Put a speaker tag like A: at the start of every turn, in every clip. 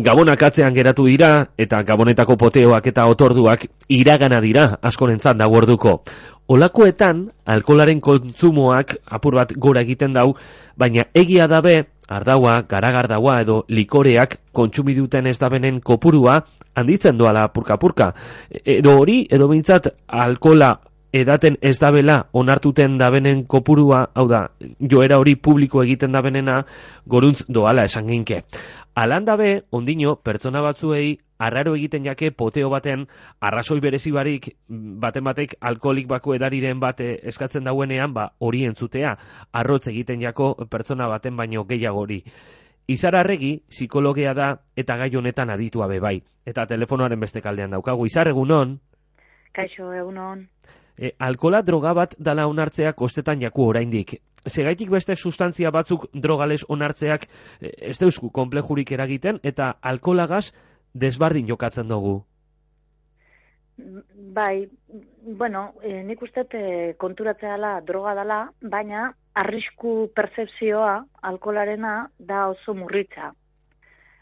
A: Gabonak atzean geratu dira, eta gabonetako poteoak eta otorduak iragana dira askorentzat orduko. Olakoetan, alkolaren kontsumoak apur bat gora egiten dau, baina egia dabe, ardaua, garagardaua edo likoreak kontsumi duten ez dabenen kopurua handitzen doala purka-purka. Edo hori, edo bintzat, alkola edaten ez dabela onartuten dabenen kopurua, hau da, joera hori publiko egiten dabenena, goruntz doala esan ginke. Alan dabe, ondino, pertsona batzuei, arraro egiten jake poteo baten, arrazoi berezi barik, baten batek alkoholik bako edariren bate eskatzen dauenean, ba, hori entzutea, arrotz egiten jako pertsona baten baino gehiago hori. Izararregi, psikologia da, eta gai honetan aditua bebai. Eta telefonoaren beste kaldean daukagu. Izar egunon?
B: Kaixo, egunon
A: e, alkola droga bat dala onartzea kostetan jaku oraindik. Segaitik beste sustantzia batzuk drogales onartzeak e, ez deusku komplejurik eragiten eta alkolagaz desbardin jokatzen dugu.
B: Bai, bueno, e, nik uste e, konturatzea droga dala, baina arrisku percepzioa alkolarena da oso murritza.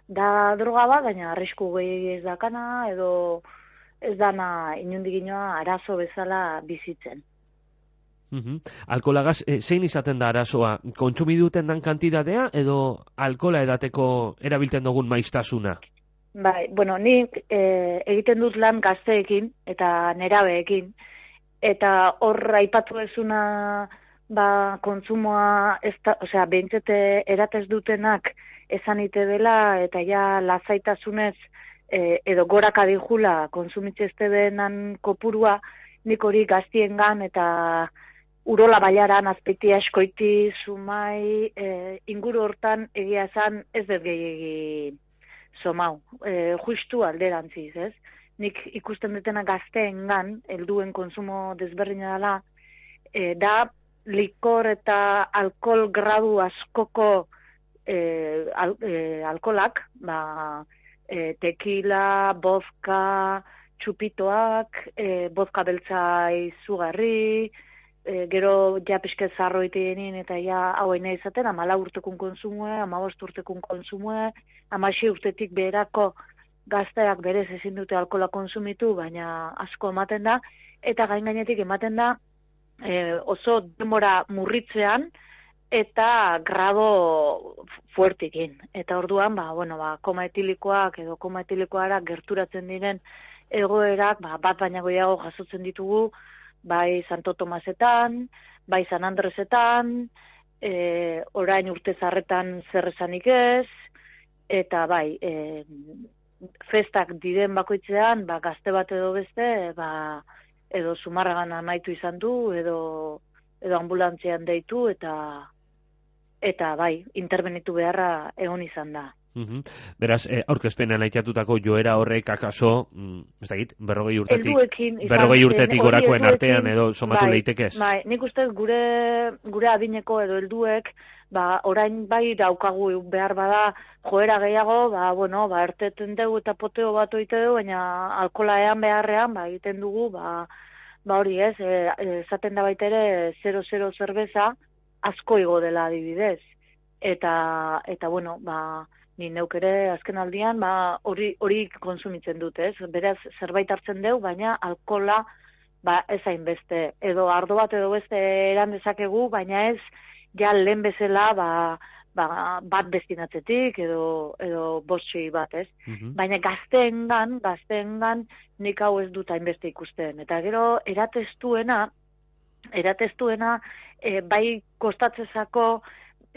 B: Da droga bat, baina arrisku gehi ez dakana edo ez dana inundik inoa arazo bezala bizitzen.
A: -hmm. Alkolagaz, e, zein izaten da arazoa? Kontsumi duten dan kantidadea edo alkola edateko erabilten dugun maiztasuna?
B: Bai, bueno, nik e, egiten dut lan gazteekin eta nerabeekin. Eta hor aipatu ezuna ba, kontsumoa, ez da, osea, behintzete eratez dutenak esan ite dela eta ja lazaitasunez e, edo gorak adijula konsumitzeste benan kopurua, nik hori gaztiengan eta urola baiaran azpeiti askoiti sumai e, inguru hortan egia esan ez dut gehiagi somau, e, justu alderantziz, ez? Nik ikusten dutena gazteengan helduen konsumo desberdina dela, e, da likor eta alkohol gradu askoko e, al, e, alkolak, ba, e, tequila, bozka, txupitoak, e, bozka beltza izugarri, e, gero ja pixke zarro eta ja hau aina izaten, amala urtekun konsumue, ama urtekun konsumue, ama urtetik beherako gazteak berez ezin dute alkola konsumitu, baina asko ematen da, eta gain gainetik ematen da, e, oso demora murritzean, eta grado fuertikin. Eta orduan, ba, bueno, ba, koma etilikoak edo koma etilikoara gerturatzen diren egoerak, ba, bat baina goiago jasotzen ditugu, bai Santo Tomasetan, bai San Andresetan, e, orain urte zarretan zerrezanik ez, eta bai, e, festak diren bakoitzean, ba, gazte bat edo beste, ba, edo sumarragan amaitu izan du, edo, edo ambulantzean deitu, eta eta bai, intervenitu beharra egon izan da.
A: Uhum. Beraz, eh, aurkezpenean aitatutako joera horrek akaso, mm, ez dakit, berrogei urtetik,
B: Elduekin,
A: berrogei urtetik orakoen artean edo somatu
B: bai,
A: leitekez?
B: Bai, nik uste gure, gure adineko edo helduek, ba, orain bai daukagu behar bada joera gehiago, ba, bueno, ba, erteten dugu eta poteo bat oite dugu, baina alkolaean beharrean, ba, egiten dugu, ba, ba hori ez, e, esaten da baitere 0-0 zerbeza, asko igo dela adibidez. Eta, eta bueno, ba, ni neuk ere azken aldian, ba, hori, hori konsumitzen dut, ez? Beraz, zerbait hartzen deu, baina alkola, ba, ez beste. Edo ardo bat edo beste eran dezakegu, baina ez, ja lehen bezala, ba, ba, bat bestinatzetik edo, edo bostxi bat, ez? Mhm. Baina gazteengan, gazteengan nik hau ez dut hainbeste ikusten. Eta gero, eratestuena, eratestuena, e, bai kostatzezako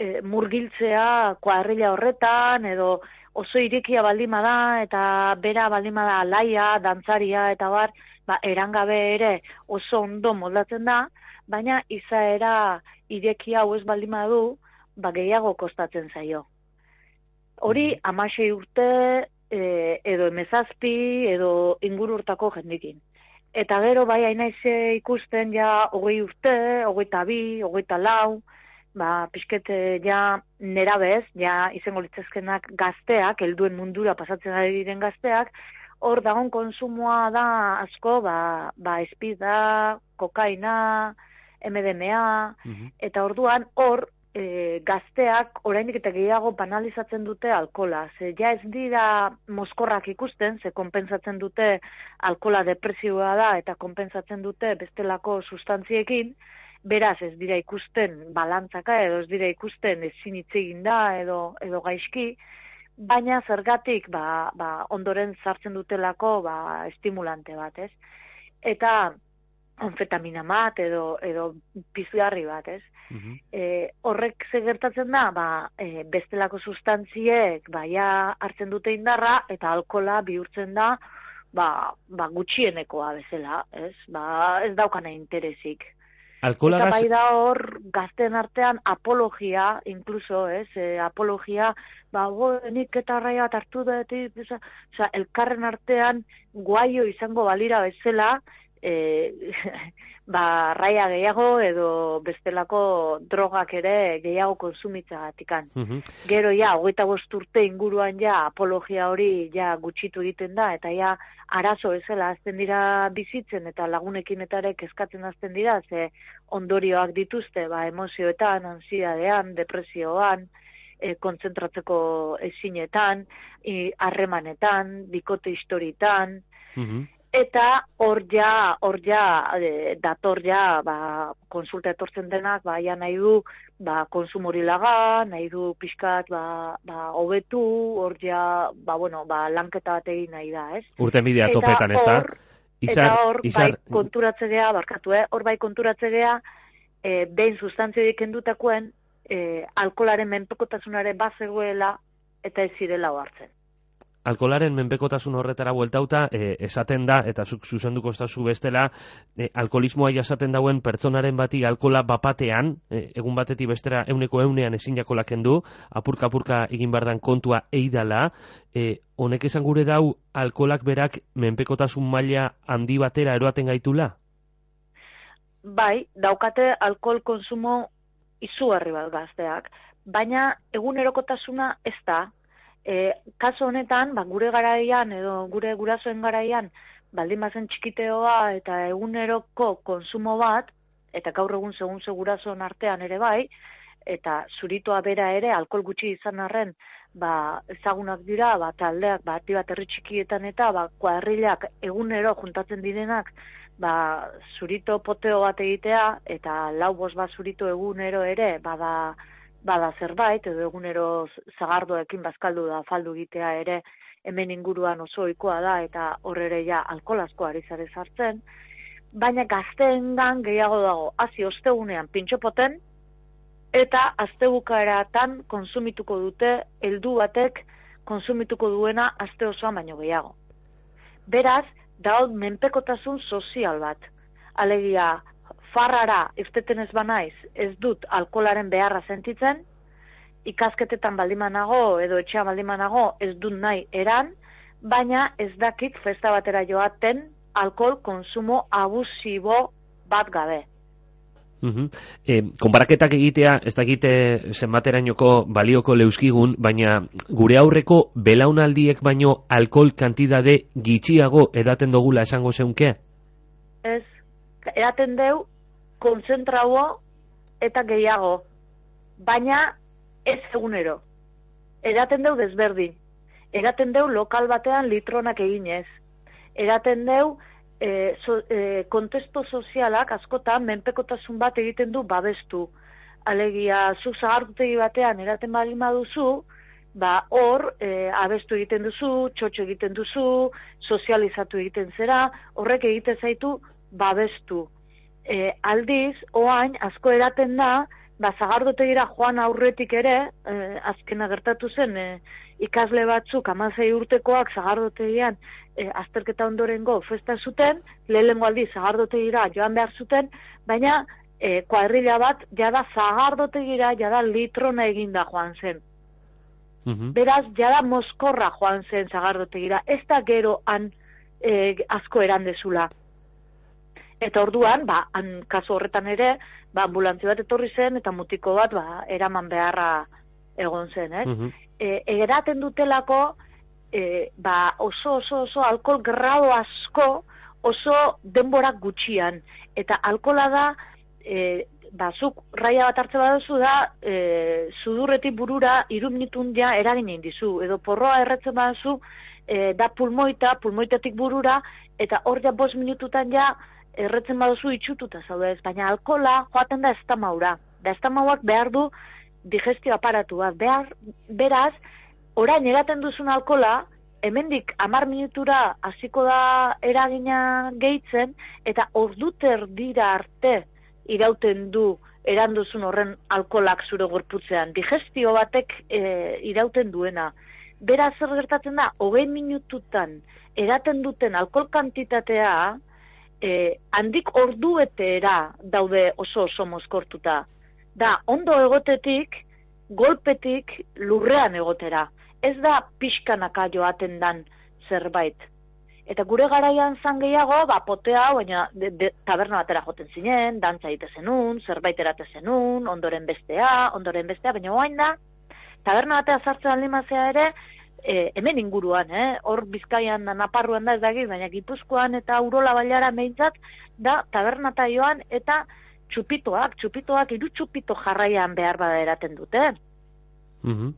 B: e, murgiltzea kuadrilla horretan edo oso irikia baldima da eta bera baldima da alaia, dantzaria eta bar, ba, erangabe ere oso ondo moldatzen da, baina izaera irekia hau ez baldima du, ba, gehiago kostatzen zaio. Hori, mm. amasei urte, e, edo emezazpi, edo ingururtako jendikin. Eta gero bai hainaize ikusten ja hogei urte, hogei bi, hogei lau, ba, pixkete ja nera bez, ja izango litzezkenak gazteak, helduen mundura pasatzen ari diren gazteak, hor dagon konsumoa da asko, ba, ba espida, kokaina, MDMA, mhm. eta orduan hor e, gazteak oraindik eta gehiago banalizatzen dute alkola. Ze ja ez dira moskorrak ikusten, ze konpensatzen dute alkola depresioa da eta konpensatzen dute bestelako sustantziekin, beraz ez dira ikusten balantzaka edo ez dira ikusten ezin egin da edo, edo gaizki, baina zergatik ba, ba, ondoren sartzen dutelako ba, estimulante bat, ez? Eta onfetamina bat edo edo pizgarri bat, ez? Mhm. E, horrek ze gertatzen da, ba, e, bestelako sustantziek baia hartzen dute indarra eta alkola bihurtzen da ba, ba gutxienekoa bezala, ez? Ba, ez daukana interesik.
A: Alkola
B: eta bai da hor gazten artean apologia, incluso, ez? E, apologia, ba, go, nik eta arraia hartu dut, oza, elkarren artean guaio izango balira bezala, e, ba, raia gehiago edo bestelako drogak ere gehiago konsumitza gatikan. Mhm. Gero ja, hogeita urte inguruan ja, apologia hori ja gutxitu egiten da, eta ja, arazo ezela azten dira bizitzen eta lagunekin eta ere kezkatzen azten dira, ze ondorioak dituzte, ba, emozioetan, ansiadean, depresioan, e, kontzentratzeko ezinetan, harremanetan, bikote historitan, mm eta hor ja, hor ja, e, dator ja, ba, konsulta etortzen denak, ba, ja nahi du, ba, konsumori laga, nahi du pixkat, ba, ba, hobetu, hor ja, ba, bueno, ba, lanketa bat egin nahi da, ez?
A: Urte midea topetan, ez da?
B: Izar, eta hor, izar... bai konturatze geha, barkatu, eh? hor bai konturatze geha, e, behin sustantzia diken dutakoen, e, alkolaren menpekotasunare bat zegoela, eta ez zirela hartzen
A: alkolaren menpekotasun horretara bueltauta e, esaten da eta zuk zuzenduko estazu bestela e, alkolismoa jasaten dauen pertsonaren bati alkola bapatean e, egun batetik bestera euneko eunean ezin jakolak du apurka apurka egin bardan kontua eidala e, honek esan gure dau alkolak berak menpekotasun maila handi batera eroaten gaitula?
B: Bai, daukate alkohol konsumo izugarri bat gazteak, baina egunerokotasuna ez da, E, kaso honetan, ba, gure garaian edo gure gurasoen garaian, baldin bazen txikiteoa eta eguneroko konsumo bat, eta gaur egun segun segurasoen artean ere bai, eta zuritoa bera ere, alkohol gutxi izan arren, ba, ezagunak dira, ba, taldeak, ba, bat herri txikietan eta, ba, kuadrilak egunero juntatzen direnak, ba, zurito poteo bat egitea, eta lau bos bat zurito egunero ere, bada, bada zerbait, edo egunero zagardoekin bazkaldu da faldu gitea ere hemen inguruan oso ohikoa da, eta horre ja alkolazko ari zare sartzen, baina gazteengan gehiago dago, hazi ostegunean pintxopoten, eta astebukaeratan konsumituko dute, heldu batek konsumituko duena aste osoa baino gehiago. Beraz, daud menpekotasun sozial bat. Alegia, farrara irteten ez banaiz, ez dut alkolaren beharra sentitzen, ikasketetan baldimanago edo etxea baldimanago ez dut nahi eran, baina ez dakit festa batera joaten alkohol konsumo abusibo bat gabe.
A: Uh e, konbaraketak egitea, ez dakite zenbaterainoko balioko leuskigun, baina gure aurreko belaunaldiek baino alkohol kantidade gitxiago edaten dugula esango zeunke?
B: Ez, edaten deu konzentraua eta gehiago, baina ez egunero. Eraten deu desberdin. Eraten deu lokal batean litronak eginez. Eraten deu e, so, e, kontesto sozialak askotan menpekotasun bat egiten du babestu. Alegia, zu zahartutegi batean eraten bali duzu, ba hor e, abestu egiten duzu, txotxo egiten duzu, sozializatu egiten zera, horrek egite zaitu babestu e, aldiz, oain, asko eraten da, ba, zagardotegira joan aurretik ere, e, azkena gertatu zen, e, ikasle batzuk, amazei urtekoak zagardotegian, e, azterketa ondorengo festa zuten, lehenengo aldiz zagardotegira joan behar zuten, baina e, kuadrilla bat, jada zagardotegira, jada litrona eginda joan zen. Mhm. Beraz, jada moskorra joan zen zagardotegira, ez da gero han e, asko erandezula. Eta orduan, ba, han, kasu horretan ere, ba, ambulantzio bat etorri zen, eta mutiko bat, ba, eraman beharra egon zen, eh? Mm eraten dutelako, e, ba, oso, oso, oso, alkohol grado asko, oso denbora gutxian. Eta alkola da, e, bazuk raia bat hartze baduzu da, e, sudurretik burura iruminitun ja eragin dizu, edo porroa erretzen baduzu, e, da pulmoita, pulmoitetik burura, eta hor ja bos minututan ja erretzen baduzu itxututa zaude ez, baina alkola joaten da estamaura. Da estamauak behar du digestio aparatua. Behar, beraz, orain eraten duzun alkola, hemendik amar minutura hasiko da eragina gehitzen, eta orduter dira arte irauten du eranduzun horren alkolak zure gorputzean. Digestio batek e, irauten duena. Beraz, zer gertatzen da, hogei minututan eraten duten alkohol kantitatea, eh, handik orduetera daude oso oso mozkortuta. Da, ondo egotetik, golpetik lurrean egotera. Ez da pixkanaka joaten dan zerbait. Eta gure garaian zan gehiago, ba, potea, baina de, de, taberna batera joten zinen, dantza zenun, zerbait erate zenun, ondoren bestea, ondoren bestea, baina oain da, taberna batera sartzen alimazea ere, e, hemen inguruan, eh? hor bizkaian da, naparruan da ez dagi, baina gipuzkoan eta urola bailara meintzat, da tabernata joan eta txupitoak, txupitoak, iru txupito jarraian behar bada eraten dute.
A: Mm -hmm.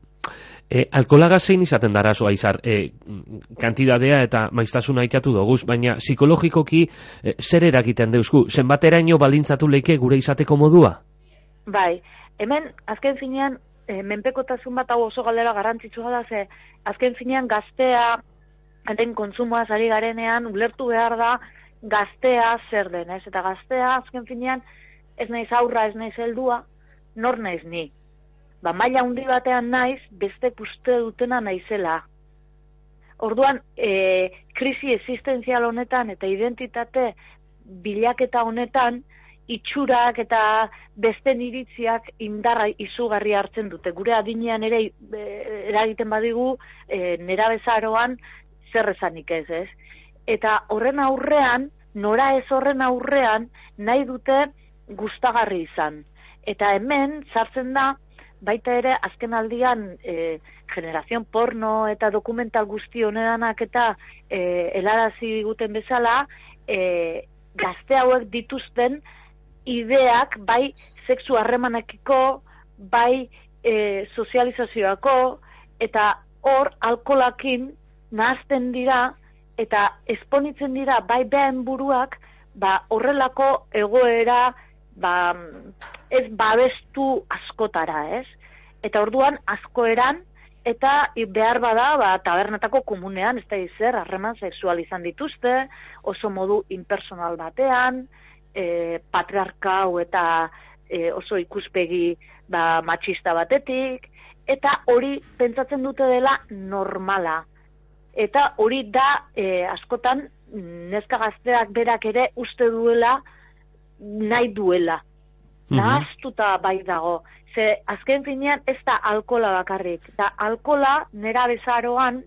A: E, alkolaga zein izaten dara zoa izar, e, kantidadea eta maiztasuna ikatu doguz, baina psikologikoki e, zer eragiten deuzku, zenbateraino balintzatu leike gure izateko modua?
B: Bai, hemen azken finean e, menpekotasun bat hau oso galdera garrantzitsua da, ze azken finean gaztea, enten kontsumoa zari garenean, ulertu behar da, gaztea zer den, ez? Eta gaztea, azken finean, ez naiz aurra, ez naiz heldua, nor naiz ni. Ba, maila handi batean naiz, beste uste dutena naizela. Orduan, e, krisi existenzial honetan eta identitate bilaketa honetan, itxurak eta beste iritziak indarra izugarri hartzen dute. Gure adinean ere eragiten badigu e, nera bezaroan zer esanik ez, ez? Eta horren aurrean, nora ez horren aurrean, nahi dute gustagarri izan. Eta hemen, sartzen da, baita ere, azken aldian, e, generazion porno eta dokumental guzti honedanak eta e, helarazi guten bezala, e, gazte hauek dituzten, ideak bai sexu harremanekiko, bai e, sozializazioako, eta hor alkolakin nahazten dira, eta esponitzen dira bai behan buruak, ba horrelako egoera ba, ez babestu askotara, ez? Eta orduan askoeran, eta behar bada, ba, tabernetako komunean, ez da izer, harreman sexualizan dituzte, oso modu impersonal batean, e, patriarkau eta e, oso ikuspegi ba, matxista batetik, eta hori pentsatzen dute dela normala. Eta hori da e, askotan neska gazteak berak ere uste duela nahi duela. Mm -hmm. bai dago. Ze azken finean ez da alkola bakarrik. Da alkola nera bezaroan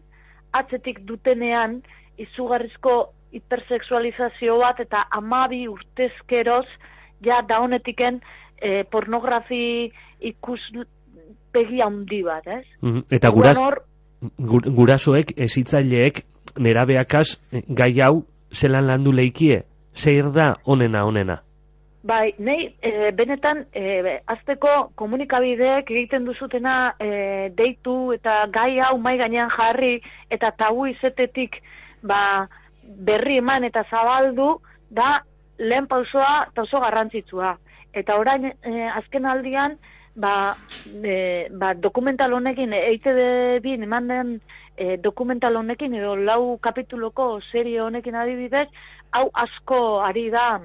B: atzetik dutenean izugarrizko hipersexualizazio bat eta amabi urtezkeroz ja da honetiken e, pornografi ikus pegi handi bat, ez?
A: Mm Eta guras, gurasoek, ezitzaileek, nera beakaz, gai hau, zelan landu leikie? Zer da onena, onena?
B: Bai, nei, e, benetan, e, azteko komunikabideek egiten duzutena e, deitu eta gai hau mai gainean jarri eta tabu izetetik, ba, berri eman eta zabaldu da lehen pausoa eta oso garrantzitsua. Eta orain e, azken aldian, ba, e, ba, dokumental honekin, eite bin eman den e, dokumental honekin, edo lau kapituloko serie honekin adibidez, hau asko ari da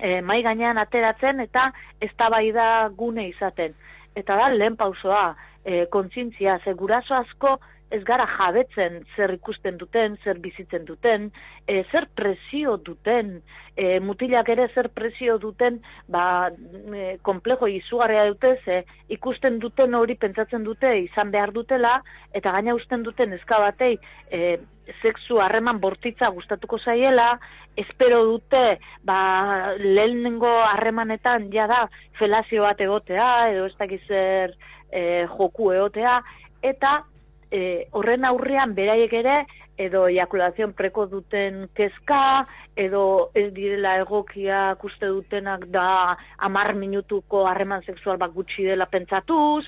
B: e, mai gainean ateratzen eta ez da gune izaten. Eta da lehen pausoa, e, kontzintzia, ze guraso asko, ez gara jabetzen zer ikusten duten, zer bizitzen duten, e, zer presio duten, e, mutilak ere zer presio duten, ba, e, komplejo izugarria dute, ze ikusten duten hori pentsatzen dute izan behar dutela, eta gaina usten duten ezka batei e, sexu harreman bortitza gustatuko zaiela, espero dute ba, lehenengo harremanetan ja da felazio bat egotea, edo ez dakiz e, joku egotea, eta e, horren aurrean beraiek ere edo ejakulazion preko duten kezka, edo ez direla egokia uste dutenak da amar minutuko harreman sexual bat gutxi dela pentsatuz,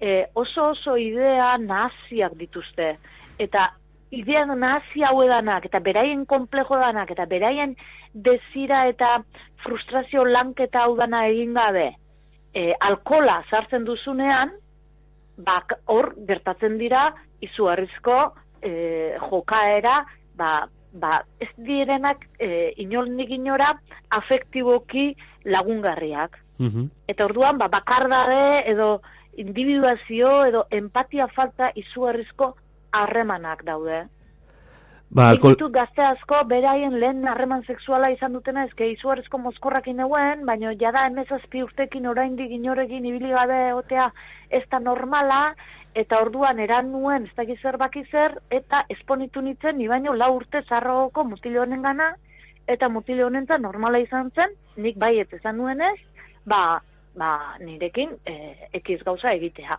B: e, oso oso idea naziak dituzte. Eta idea nazi hau edanak, eta beraien komplejo danak, eta beraien desira eta frustrazio lanketa hau dana egin gabe, e, alkola sartzen duzunean, bak hor gertatzen dira izuarrizko e, jokaera, ba, ba, ez direnak e, inolnik inora afektiboki lagungarriak.
A: Mhm.
B: Eta orduan, ba, bakardade edo individuazio edo empatia falta izugarrizko harremanak daude.
A: Ba, alkohol...
B: ditut gazte asko beraien lehen harreman sexuala izan dutena ezke izugarrizko mozkorrak ineuen, baina jada emezazpi urtekin oraindik inorekin ibili gabe otea ez da normala, eta orduan eran nuen ez dakiz zer baki zer, eta esponitu nintzen, ni baino lau urte zarrogoko mutile honen gana, eta mutile honentzat normala izan zen, nik baiet ezan nuenez, ba, ba nirekin e, ekiz gauza egitea.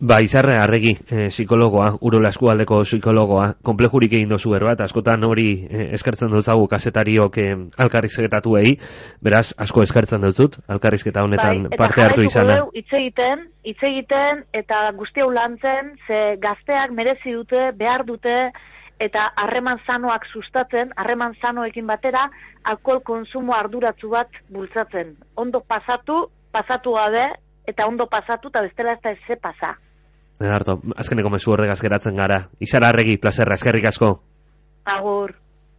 A: Ba, izarre arregi, eh, psikologoa, urola eskualdeko psikologoa, komplejurik egin dozu bat, askotan hori eh, eskertzen dutzagu kasetariok eh, alkarrizketatuei, beraz, asko eskertzen dutut, alkarrizketa honetan
B: Bai,
A: parte hartu izana.
B: dugu Hitz egiten, hitz egiten eta guzti lantzen, ze gazteak merezi dute, behar dute eta harreman sanoak sustatzen, harreman sanoekin batera alkohol konsumo arduratsu bat bultzatzen. Ondo pasatu, pasatu gabe eta ondo pasatu eta bestela ez da ez pasa.
A: Harto, azkeneko mezu horregaz geratzen gara. Izara arregi, plazerra, eskerrik asko.
B: Agur.